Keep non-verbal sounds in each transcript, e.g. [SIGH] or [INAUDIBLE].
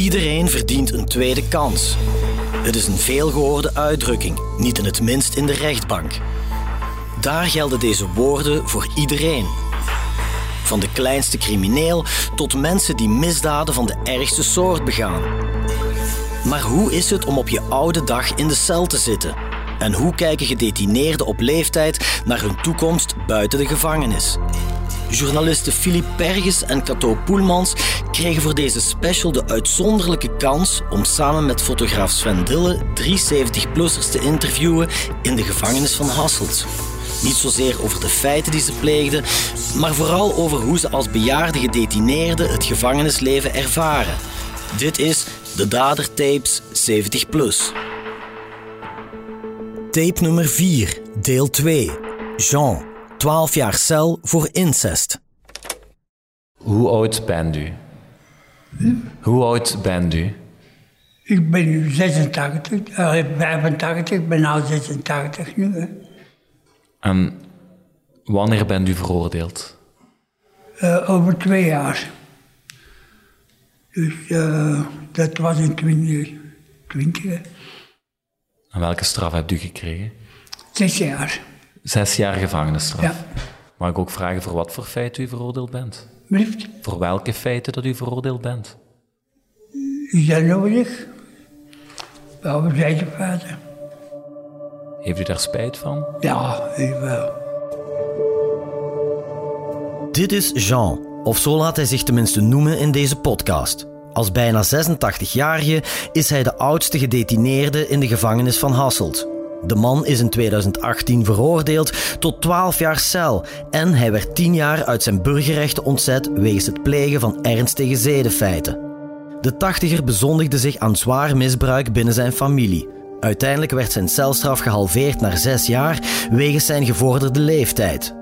Iedereen verdient een tweede kans. Het is een veelgehoorde uitdrukking, niet in het minst in de rechtbank. Daar gelden deze woorden voor iedereen. Van de kleinste crimineel tot mensen die misdaden van de ergste soort begaan. Maar hoe is het om op je oude dag in de cel te zitten? En hoe kijken gedetineerden op leeftijd naar hun toekomst buiten de gevangenis? Journalisten Philippe Perges en Cato Poelmans kregen voor deze special de uitzonderlijke kans om samen met fotograaf Sven Dille drie 70-plussers te interviewen in de gevangenis van Hasselt. Niet zozeer over de feiten die ze pleegden, maar vooral over hoe ze als bejaarde gedetineerden het gevangenisleven ervaren. Dit is de Dadertapes 70 plus. Tape nummer 4, deel 2. Jean, 12 jaar cel voor incest. Hoe oud bent u? Hoe oud bent u? Ik ben nu 86, uh, 85, ik ben al 86 nu. Hè. En wanneer bent u veroordeeld? Uh, over twee jaar. Dus uh, dat was in 2020. En welke straf hebt u gekregen? Zes jaar. Zes jaar gevangenisstraf. Ja. Mag ik ook vragen voor wat voor feiten u veroordeeld bent? Blijft? Voor welke feiten dat u veroordeeld bent? Is dat nodig? Wel, we zijn vader. Heeft u daar spijt van? Ja, ik wel. Dit is Jean, of zo laat hij zich tenminste noemen in deze podcast. Als bijna 86-jarige is hij de oudste gedetineerde in de gevangenis van Hasselt. De man is in 2018 veroordeeld tot 12 jaar cel en hij werd 10 jaar uit zijn burgerrechten ontzet wegens het plegen van ernstige zedenfeiten. De tachtiger bezondigde zich aan zwaar misbruik binnen zijn familie. Uiteindelijk werd zijn celstraf gehalveerd naar 6 jaar wegens zijn gevorderde leeftijd.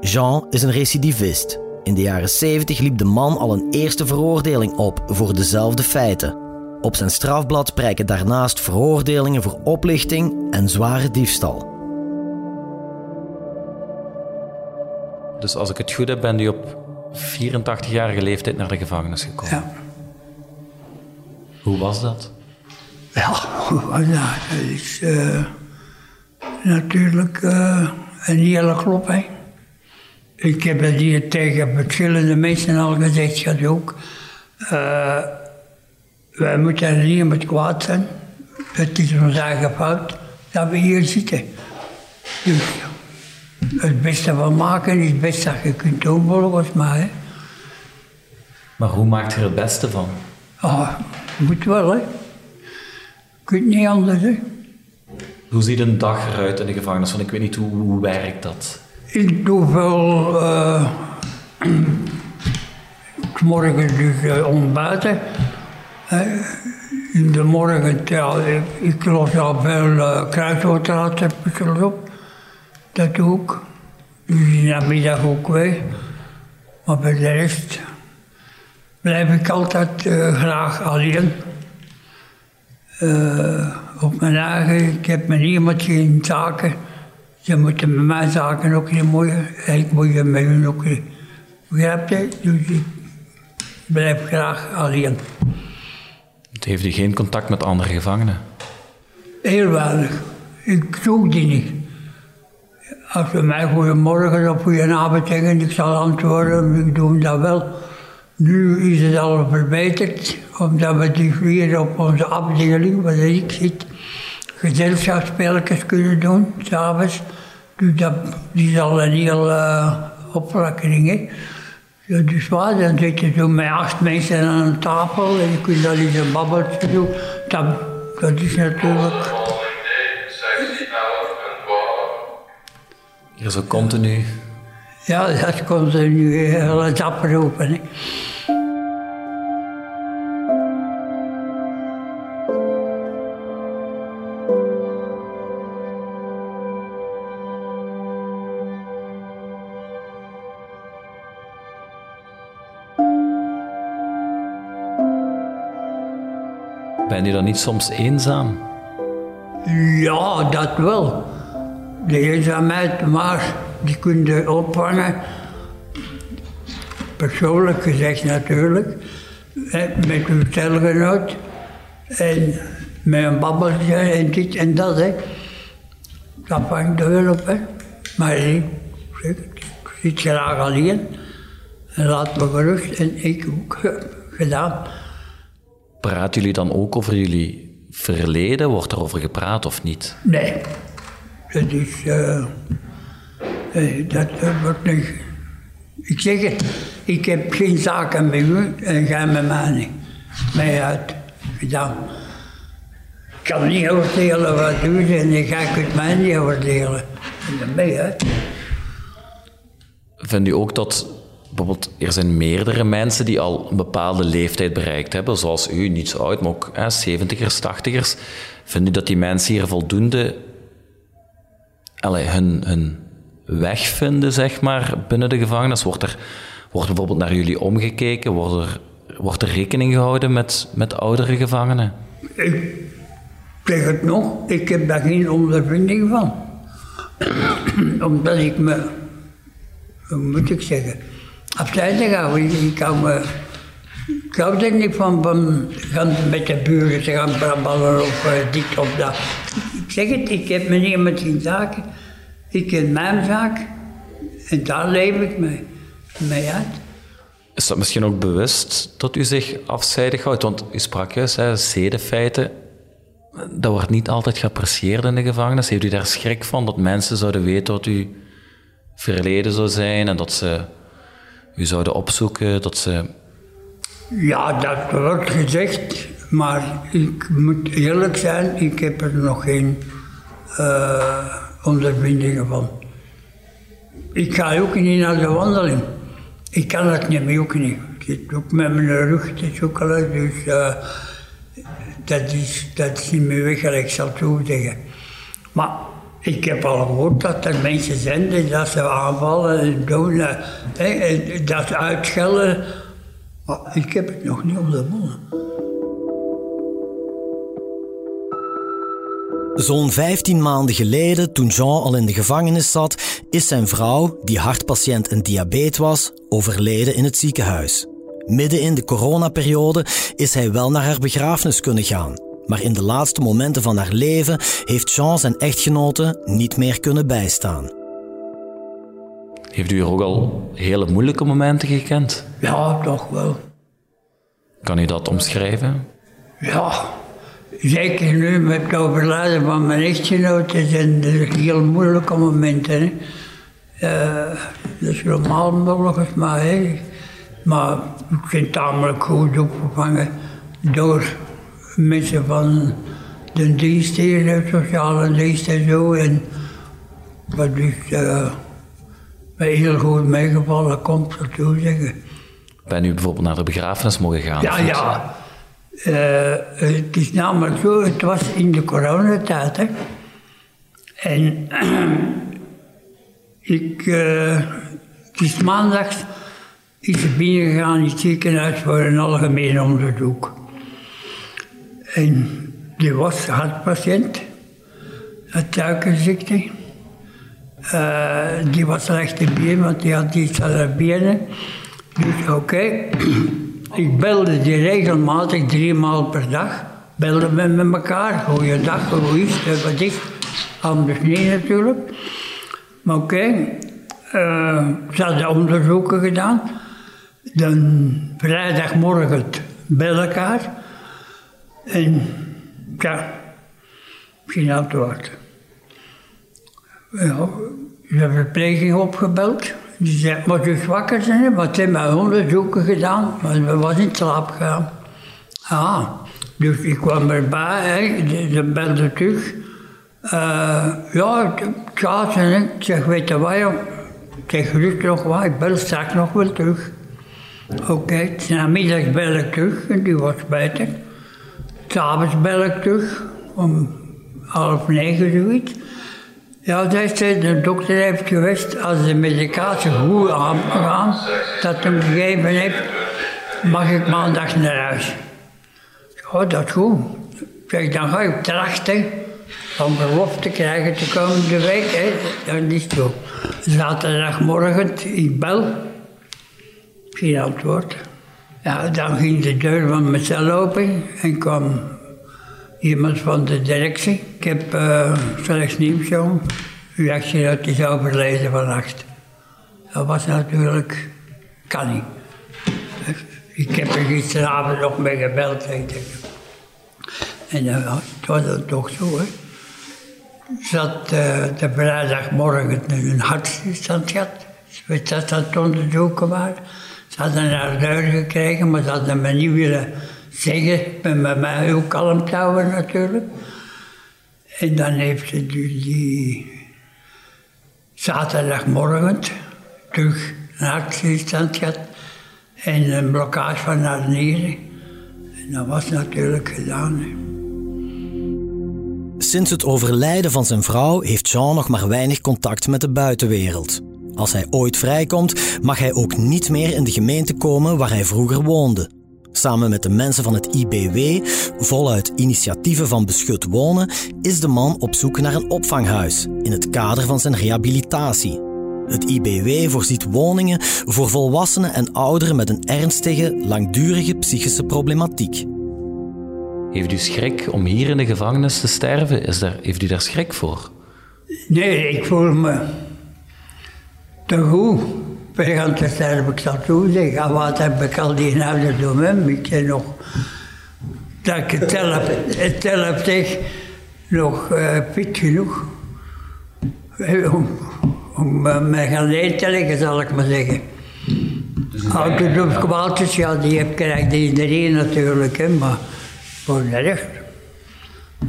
Jean is een recidivist. In de jaren 70 liep de man al een eerste veroordeling op voor dezelfde feiten. Op zijn strafblad prijken daarnaast veroordelingen voor oplichting en zware diefstal. Dus als ik het goed heb, bent u op 84-jarige leeftijd naar de gevangenis gekomen. Ja. Hoe was dat? Hoe was dat? Dat is uh, natuurlijk uh, een hele klop, hè. Ik heb het hier tegen verschillende mensen al gezegd, schat ook. Uh, wij moeten niet met kwaad zijn. Het is ons eigen fout dat we hier zitten. Dus het beste van maken is het beste dat je kunt doen, volgens mij. Hè. Maar hoe maakt je er het beste van? Ah, moet wel, hè. Je kunt niet anders, hè. Hoe ziet een dag eruit in de gevangenis? Want ik weet niet hoe, hoe werkt dat? Ik doe veel uh, morgen dus uh, ontbijten. In de morgen, ja, ik, ik los al veel uh, kruidwater op. Dat doe ik. Dus in de middag ook weer. Maar bij de rest blijf ik altijd graag alleen. op mijn eigen, ik heb met niemand geen zaken. Ze moeten met mijn zaken ook niet moeien. Ik moet met hun ook niet. Begrijp je? Dus ik blijf graag alleen. Heeft u geen contact met andere gevangenen? Heel weinig. Ik zoek die niet. Als ze mij goedemorgen of goedenavond zeggen, ik zal antwoorden, ik doe dat wel. Nu is het al verbeterd, omdat we dus weer op onze afdeling, waar ik zit, gezelschapsspelletjes kunnen doen, s'avonds. Dus dat die is al een heel uh. Ja, dus waar, dan zit je zo met acht mensen aan een tafel en je kunt dan eens een babbeltje doen. Dat, dat is natuurlijk... Hier zo continu. Ja, dat continu heel dapper open. Hè. Ben je dan niet soms eenzaam? Ja, dat wel. De eenzaamheid, maar die kun je opvangen. Persoonlijk gezegd natuurlijk. met uw celgenoot. En met een babbeltje en dit en dat. Hè. Dat vangt er wel op. Maar ik, ik zit graag alleen. En laat me gerust. En ik ook [LAUGHS] gedaan. Praten jullie dan ook over jullie verleden? Wordt er over gepraat of niet? Nee. Dat is... Uh, dat wordt niet... Ik zeg het, ik heb geen zaken met u en ga met mij niet. Mij uit gedaan. Ik kan niet oordelen wat u en ik ga het mij niet oordelen. En dan ben je uit. Vind u ook dat er zijn meerdere mensen die al een bepaalde leeftijd bereikt hebben, zoals u, niet zo oud, maar ook hè, 70ers, 80ers. Vindt u dat die mensen hier voldoende allez, hun, hun weg vinden, zeg maar, binnen de gevangenis? Wordt er, wordt bijvoorbeeld naar jullie omgekeken? Wordt er, wordt er rekening gehouden met, met oudere gevangenen? Ik zeg het nog, ik heb daar geen ondervinding van. [CLEARS THROAT] Omdat ik me, hoe moet ik zeggen, afzijdig hou. Ik kan me, ik hou er niet van, van gaan met de buren te gaan brabbelen of uh, dit of dat. Ik zeg het, ik heb me niet met geen zaken. Ik ken mijn zaak en daar leef ik mee, mee uit. Is dat misschien ook bewust dat u zich afzijdig houdt? Want u sprak juist, hè, zedenfeiten, dat wordt niet altijd geapprecieerd in de gevangenis. Heeft u daar schrik van dat mensen zouden weten wat u verleden zou zijn en dat ze u zouden opzoeken, dat ze... Ja, dat wordt gezegd, maar ik moet eerlijk zijn, ik heb er nog geen... Uh, ondervindingen van. Ik ga ook niet naar de wandeling. Ik kan het niet meer, ook niet. Ik zit ook met mijn rug te zoekelen, dus uh, dat, is, dat is niet meer weg, ik zal het zeggen. Maar ik heb al gehoord dat er mensen zijn die dat ze aanvallen en doen, uh, en dat uitschelden. Maar ik heb het nog niet op de mond. Zo'n 15 maanden geleden, toen Jean al in de gevangenis zat, is zijn vrouw, die hartpatiënt en diabetes was, overleden in het ziekenhuis. Midden in de coronaperiode is hij wel naar haar begrafenis kunnen gaan. Maar in de laatste momenten van haar leven heeft Jean zijn echtgenote niet meer kunnen bijstaan. Heeft u er ook al hele moeilijke momenten gekend? Ja, toch wel. Kan u dat omschrijven? Ja, Zeker nu met het overlijden van mijn echtgenote zijn er heel moeilijke momenten. Hè. Uh, dat is normaal volgens mij. Maar ik ben tamelijk goed opgevangen door mensen van de dienst hier, de sociale dienst en zo. En wat dus uh, mij heel goed meegevallen komt, dat toe zeggen. Ben u bijvoorbeeld naar de begrafenis mogen gaan? Ja, ja. Uh, het is namelijk zo, het was in de coronatijd. Hè. En [CLEARS THROAT] ik, uh, het is maandags is binnengegaan in het ziekenhuis voor een algemeen onderzoek. En die was hartpatiënt, had suikerziekte. Uh, die was slecht in been, want die had iets aan haar benen. Dus oké. Ik belde die regelmatig drie maal per dag. Belden we met elkaar. Goeiedag, hoe is het, wat is Anders niet natuurlijk. Maar oké, okay. uh, ze hadden onderzoeken gedaan. Dan vrijdagmorgen bij elkaar. En ja, geen antwoord. Ja, ze hebben verpleging opgebeld. Die zei, moet u wakker zijn? Want ze hebben onderzoeken gedaan, maar we was in slaap gegaan. Ah, dus ik kwam erbij, ze belde terug. Uh, ja, het gaat zijn. Ik zeg, weet je wat? Ik zeg, rustig nog wat, ik bel straks nog wel terug. Oké, okay, namiddag bel ik terug en die was beter. S'avonds bel ik terug, om half negen zoiets. Ja, de dokter heeft geweest, als de medicatie goed aangaan, dat hem gegeven heeft, mag ik maandag naar huis. Oh, dat is goed. Zeg, dan ga ik trachten om belofte te krijgen de komende week. Hè. Dat is zo. Zaterdagmorgen, ik bel. Geen antwoord. Ja, dan ging de deur van mijn cel open en kwam iemand van de directie. Ik heb uh, slechts nieuws, jong. U dat is overleden vannacht. Dat was natuurlijk, kan niet. Ik heb er gisteravond nog mee gebeld, weet ik. En uh, het was dan toch zo, hè. Zat uh, de vrijdagmorgen een hartstilstand gehad. We dat het onderzoeken waren. Ze hadden haar deur gekregen, maar ze hadden me niet willen zeggen. Met mij heel kalm te houden natuurlijk. En dan heeft ze die, die zaterdagmorgen terug een hartstilstand gehad. En een blokkage van haar nieren. En dat was natuurlijk gedaan. Sinds het overlijden van zijn vrouw heeft Jean nog maar weinig contact met de buitenwereld. Als hij ooit vrijkomt, mag hij ook niet meer in de gemeente komen waar hij vroeger woonde. Samen met de mensen van het IBW, voluit initiatieven van beschut wonen, is de man op zoek naar een opvanghuis in het kader van zijn rehabilitatie. Het IBW voorziet woningen voor volwassenen en ouderen met een ernstige, langdurige psychische problematiek. Heeft u schrik om hier in de gevangenis te sterven? Is daar, heeft u daar schrik voor? Nee, ik voel me te goed. We gaan te sterven, ik zal zo zeggen. Wat heb ik al die ouderdom, hè? Ik zeg nog dat ik het zelf, [LAUGHS] het zeg, nog uh, genoeg. Om, om uh, mij gaan leggen, zal ik maar zeggen. Dus Ouderdom ja, die heb, krijgt iedereen natuurlijk, hè, maar voor de recht.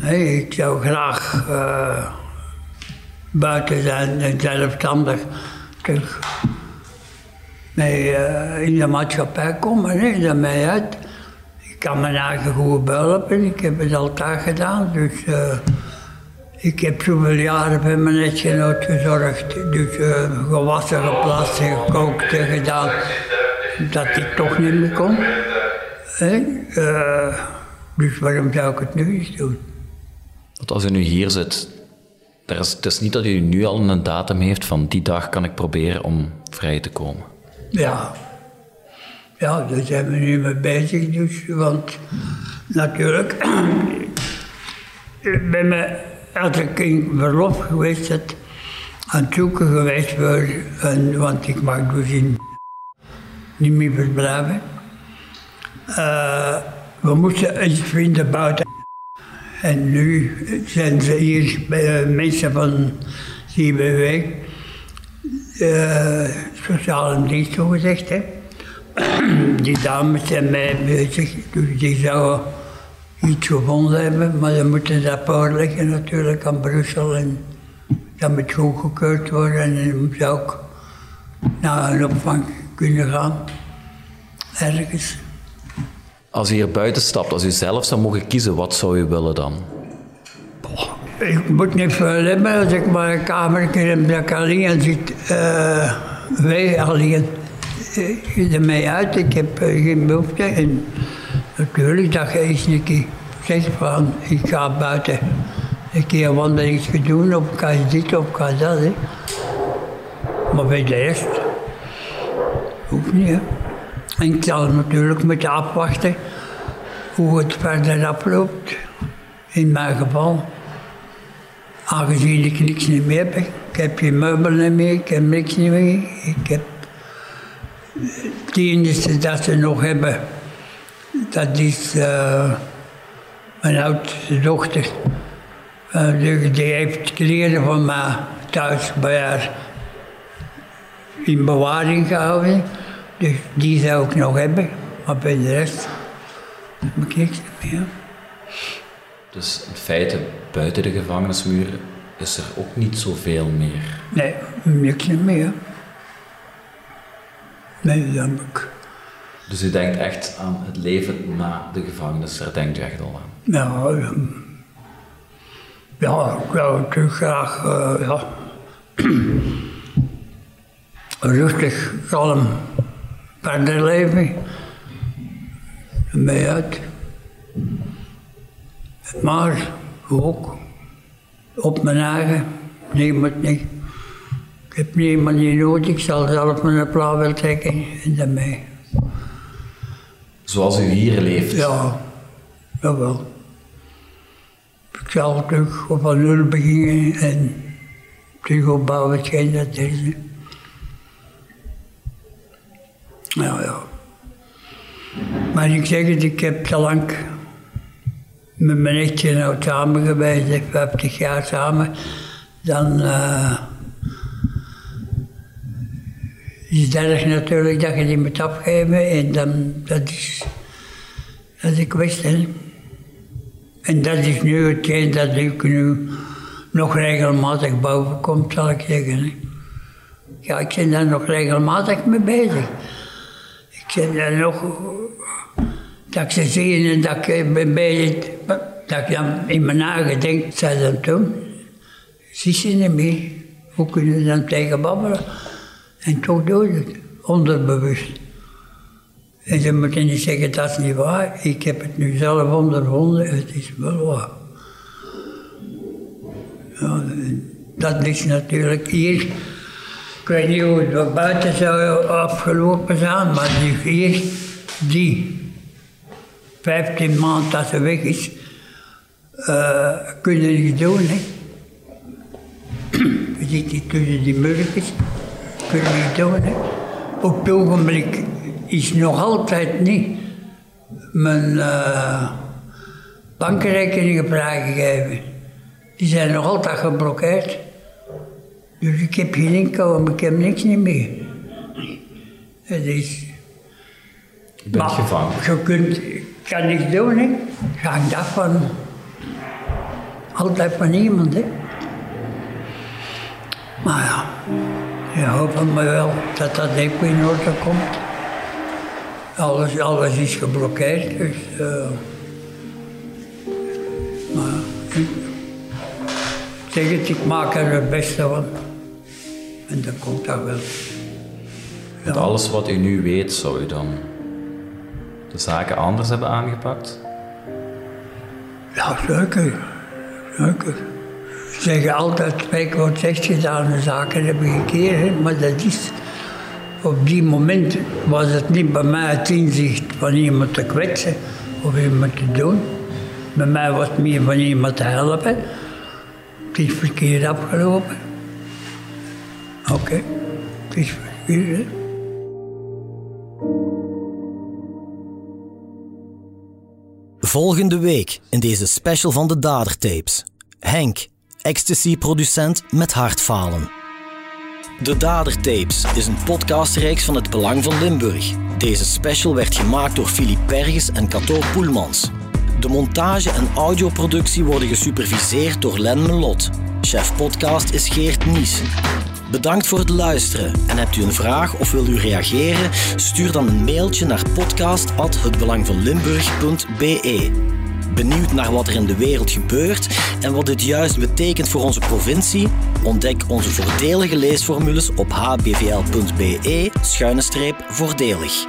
Nee, ik zou graag uh, buiten zijn en zelfstandig mee, uh, in de maatschappij komen. Nee, dat mij uit. Ik kan mijn eigen goed helpen, ik heb het altijd gedaan. Dus uh, ik heb zoveel jaren bij mijn netgenoot gezorgd. Dus uh, gewassen, geplast en gekookt gedaan. Dat ik toch niet meer kon. dus waarom zou ik het nu eens doen? Want als u nu hier zit, er het is niet dat u nu al een datum heeft van die dag kan ik proberen om vrij te komen. Ja. Ja, daar zijn we nu mee bezig dus. Want natuurlijk, ben me, als ik in verlof geweest het aan het zoeken geweest en, want ik mag dus in, [LAUGHS] niet meer verblijven. Uh, we moesten iets vinden buiten. En nu zijn ze hier bij mensen van CBW uh, sociale dienst zo gezegd. Hè. [CLEARS THROAT] Die dames zijn mij bezig, dus die zouden iets gevonden hebben, maar dan moeten dat voorleggen natuurlijk aan Brussel en dat moet goedgekeurd worden en dan moet ook naar een opvang kunnen gaan, ergens. Als u hier buiten stapt, als u zelf zou mogen kiezen, wat zou u willen dan? Ik moet niet veel als ik maar een kamer heb dat ik alleen zit. Uh, wij alleen uh, ermee uit. Ik heb uh, geen behoefte. En natuurlijk dat je eens een keer zegt van ik ga buiten een keer wandeling doen of ik ga dit of ik ga dat. Maar bij de rest hoeft niet. En ik zal natuurlijk moeten afwachten hoe het verder afloopt. In mijn geval. Aangezien ik niks niet meer heb. Ik heb geen meubelen meer, ik heb niks meer. Ik heb het enige dat ze nog hebben, dat is uh, mijn oudste dochter. Uh, die, heeft kleren van mij thuis bij haar in bewaring gehouden. Dus die zou ik nog hebben, maar bij de rest heb ik niks meer. Dus in feite, buiten de gevangenismuren is er ook niet zoveel meer? Nee, niks meer. Nee, dat heb ik. Dus u denkt echt aan het leven na de gevangenis, daar denkt u echt al aan? Ja, ja ik wil natuurlijk graag uh, ja, [CLEARS THROAT] rustig, kalm verder leven. Mee uit. Maar ook op mijn eigen, niemand niet. Ik heb niemand niet nodig, ik zal zelf mijn plaat wel trekken en daarmee. Zoals u hier leeft. Ja, jawel. Ik zal terug op een nul beginnen en terug opbouwen hetgeen dat is. Nou ja. Maar ik zeg het, ik heb te lang met mijn echtje nou samen geweest, 50 jaar samen. Dan uh, is het erg natuurlijk dat je die moet afgeven en dan, dat is, dat is kwestie. En dat is nu hetgeen dat ik nu nog regelmatig boven komt, zal ik zeggen. Ja, ik ben daar nog regelmatig mee bezig. Ik ben daar nog, dat ik ze zie en dat ik ben bezig, dat ik dan in mijn nagedenk, zei dan toen, zie ze niet meer, hoe kunnen ze dan tegen babbelen? En toch doe je het, onderbewust. En ze moeten niet zeggen, dat is niet waar. Ik heb het nu zelf ondervonden, het is wel waar. Dat is natuurlijk hier. Ik weet niet hoe het buiten zou afgelopen zijn, maar die hier, die 15 maanden dat ze weg is, uh, kunnen niet doen. Hè. Ziet die tussen die kunnen niet doen. Op het ogenblik is nog altijd niet mijn uh, bankrekeningen vrijgegeven. Die zijn nog altijd geblokkeerd. Dus ik heb geen inkomen, ik heb niks niet meer. Het is... Je bent gevangen. Je kunt, kan niks doen, hè. Je hangt af van... Altijd van iemand, hè. Maar ja, je hoopt maar wel dat dat even in orde komt. Alles, alles is geblokkeerd, dus... Uh, maar ik zeg het, ik maak er het beste van. En dat komt dat wel. Met alles wat u nu weet, zou u dan de zaken anders hebben aangepakt? Ja, zeker. Zeker. Ze zeggen altijd, spreek wat zegt gedane zaken hebben gekeerd, maar dat is... Op die moment was het niet bij mij het inzicht van iemand te kwetsen of iemand te doen. Bij mij was het meer van iemand te helpen. Het is verkeerd afgelopen. Oké, okay. Volgende week in deze special van de Dadertapes. Henk, ecstasy-producent met hartfalen. De Dadertapes is een podcastreeks van het Belang van Limburg. Deze special werd gemaakt door Filip Perges en Cato Poelmans. De montage en audioproductie worden gesuperviseerd door Len Melot. Chef podcast is Geert Nies. Bedankt voor het luisteren en hebt u een vraag of wilt u reageren? Stuur dan een mailtje naar podcast@hetbelangvanlimburg.be. Benieuwd naar wat er in de wereld gebeurt en wat dit juist betekent voor onze provincie? Ontdek onze voordelige leesformules op hbvl.be-voordelig.